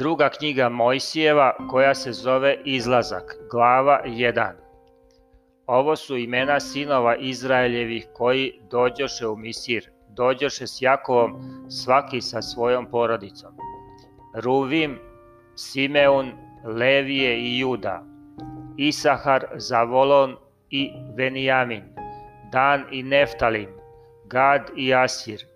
Druga knjiga Mojsijeva koja se zove Izlazak, glava 1. Ovo su imena sinova Izraeljevih koji dođoše u Misir, dođoše s Jakovom, svaki sa svojom porodicom. Ruvim, Simeun, Levije i Juda, Isahar, Zavolon i Venijamin, Dan i Neftalim, Gad i Asir,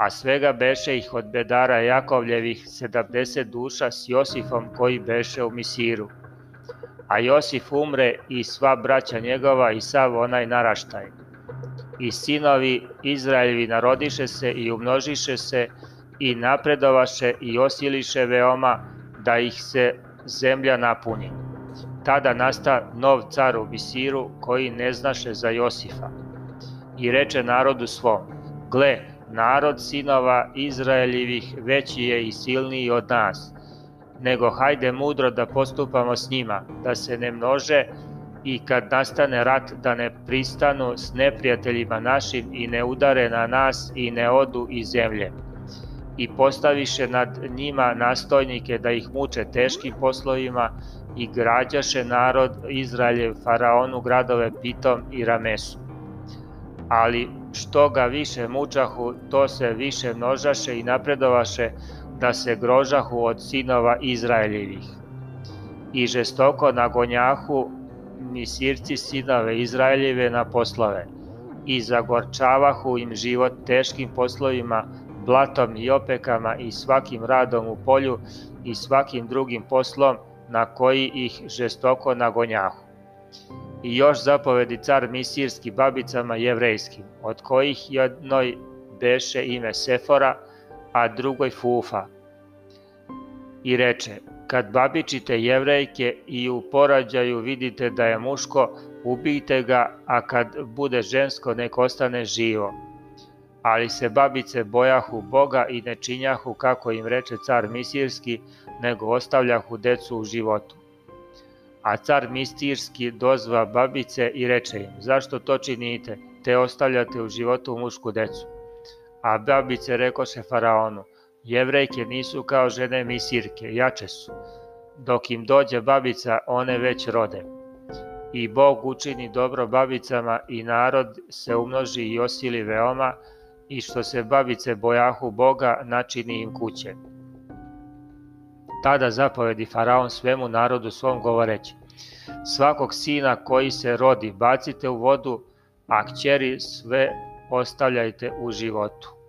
a svega beše ih od bedara Jakovljevih 70 duša s Josifom koji beše u Misiru. A Josif umre i sva braća njegova i sav onaj naraštaj. I sinovi Izraeljevi narodiše se i umnožiše se i napredovaše i osiliše veoma da ih se zemlja napuni. Tada nasta nov car u Misiru koji ne znaše za Josifa. I reče narodu svom, gle, narod sinova Izraeljivih veći je i silniji od nas, nego hajde mudro da postupamo s njima, da se ne množe i kad nastane rat da ne pristanu s neprijateljima našim i ne udare na nas i ne odu iz zemlje. I postaviše nad njima nastojnike da ih muče teškim poslovima i građaše narod Izraeljev faraonu gradove Pitom i Ramesu. Ali što ga više mučahu, to se više množaše i napredovaše da se grožahu od sinova Izraeljevih. I žestoko nagonjahu misirci sinove Izraeljeve na poslove i zagorčavahu im život teškim poslovima, blatom i opekama i svakim radom u polju i svakim drugim poslom na koji ih žestoko nagonjahu i još zapovedi car misirski babicama jevrejskim, od kojih jednoj beše ime Sefora, a drugoj Fufa. I reče, kad babičite jevrejke i u porađaju vidite da je muško, ubijte ga, a kad bude žensko nek ostane živo. Ali se babice bojahu Boga i ne činjahu kako im reče car misirski, nego ostavljahu decu u životu. A car mistirski dozva babice i reče im, zašto to činite, te ostavljate u životu mušku decu? A babice rekoše faraonu, jevrejke nisu kao žene misirke, jače su. Dok im dođe babica, one već rode. I Bog učini dobro babicama i narod se umnoži i osili veoma, i što se babice bojahu Boga, načini im kuće. Tada zapovedi Faraon svemu narodu svom govoreći, svakog sina koji se rodi bacite u vodu, a kćeri sve ostavljajte u životu.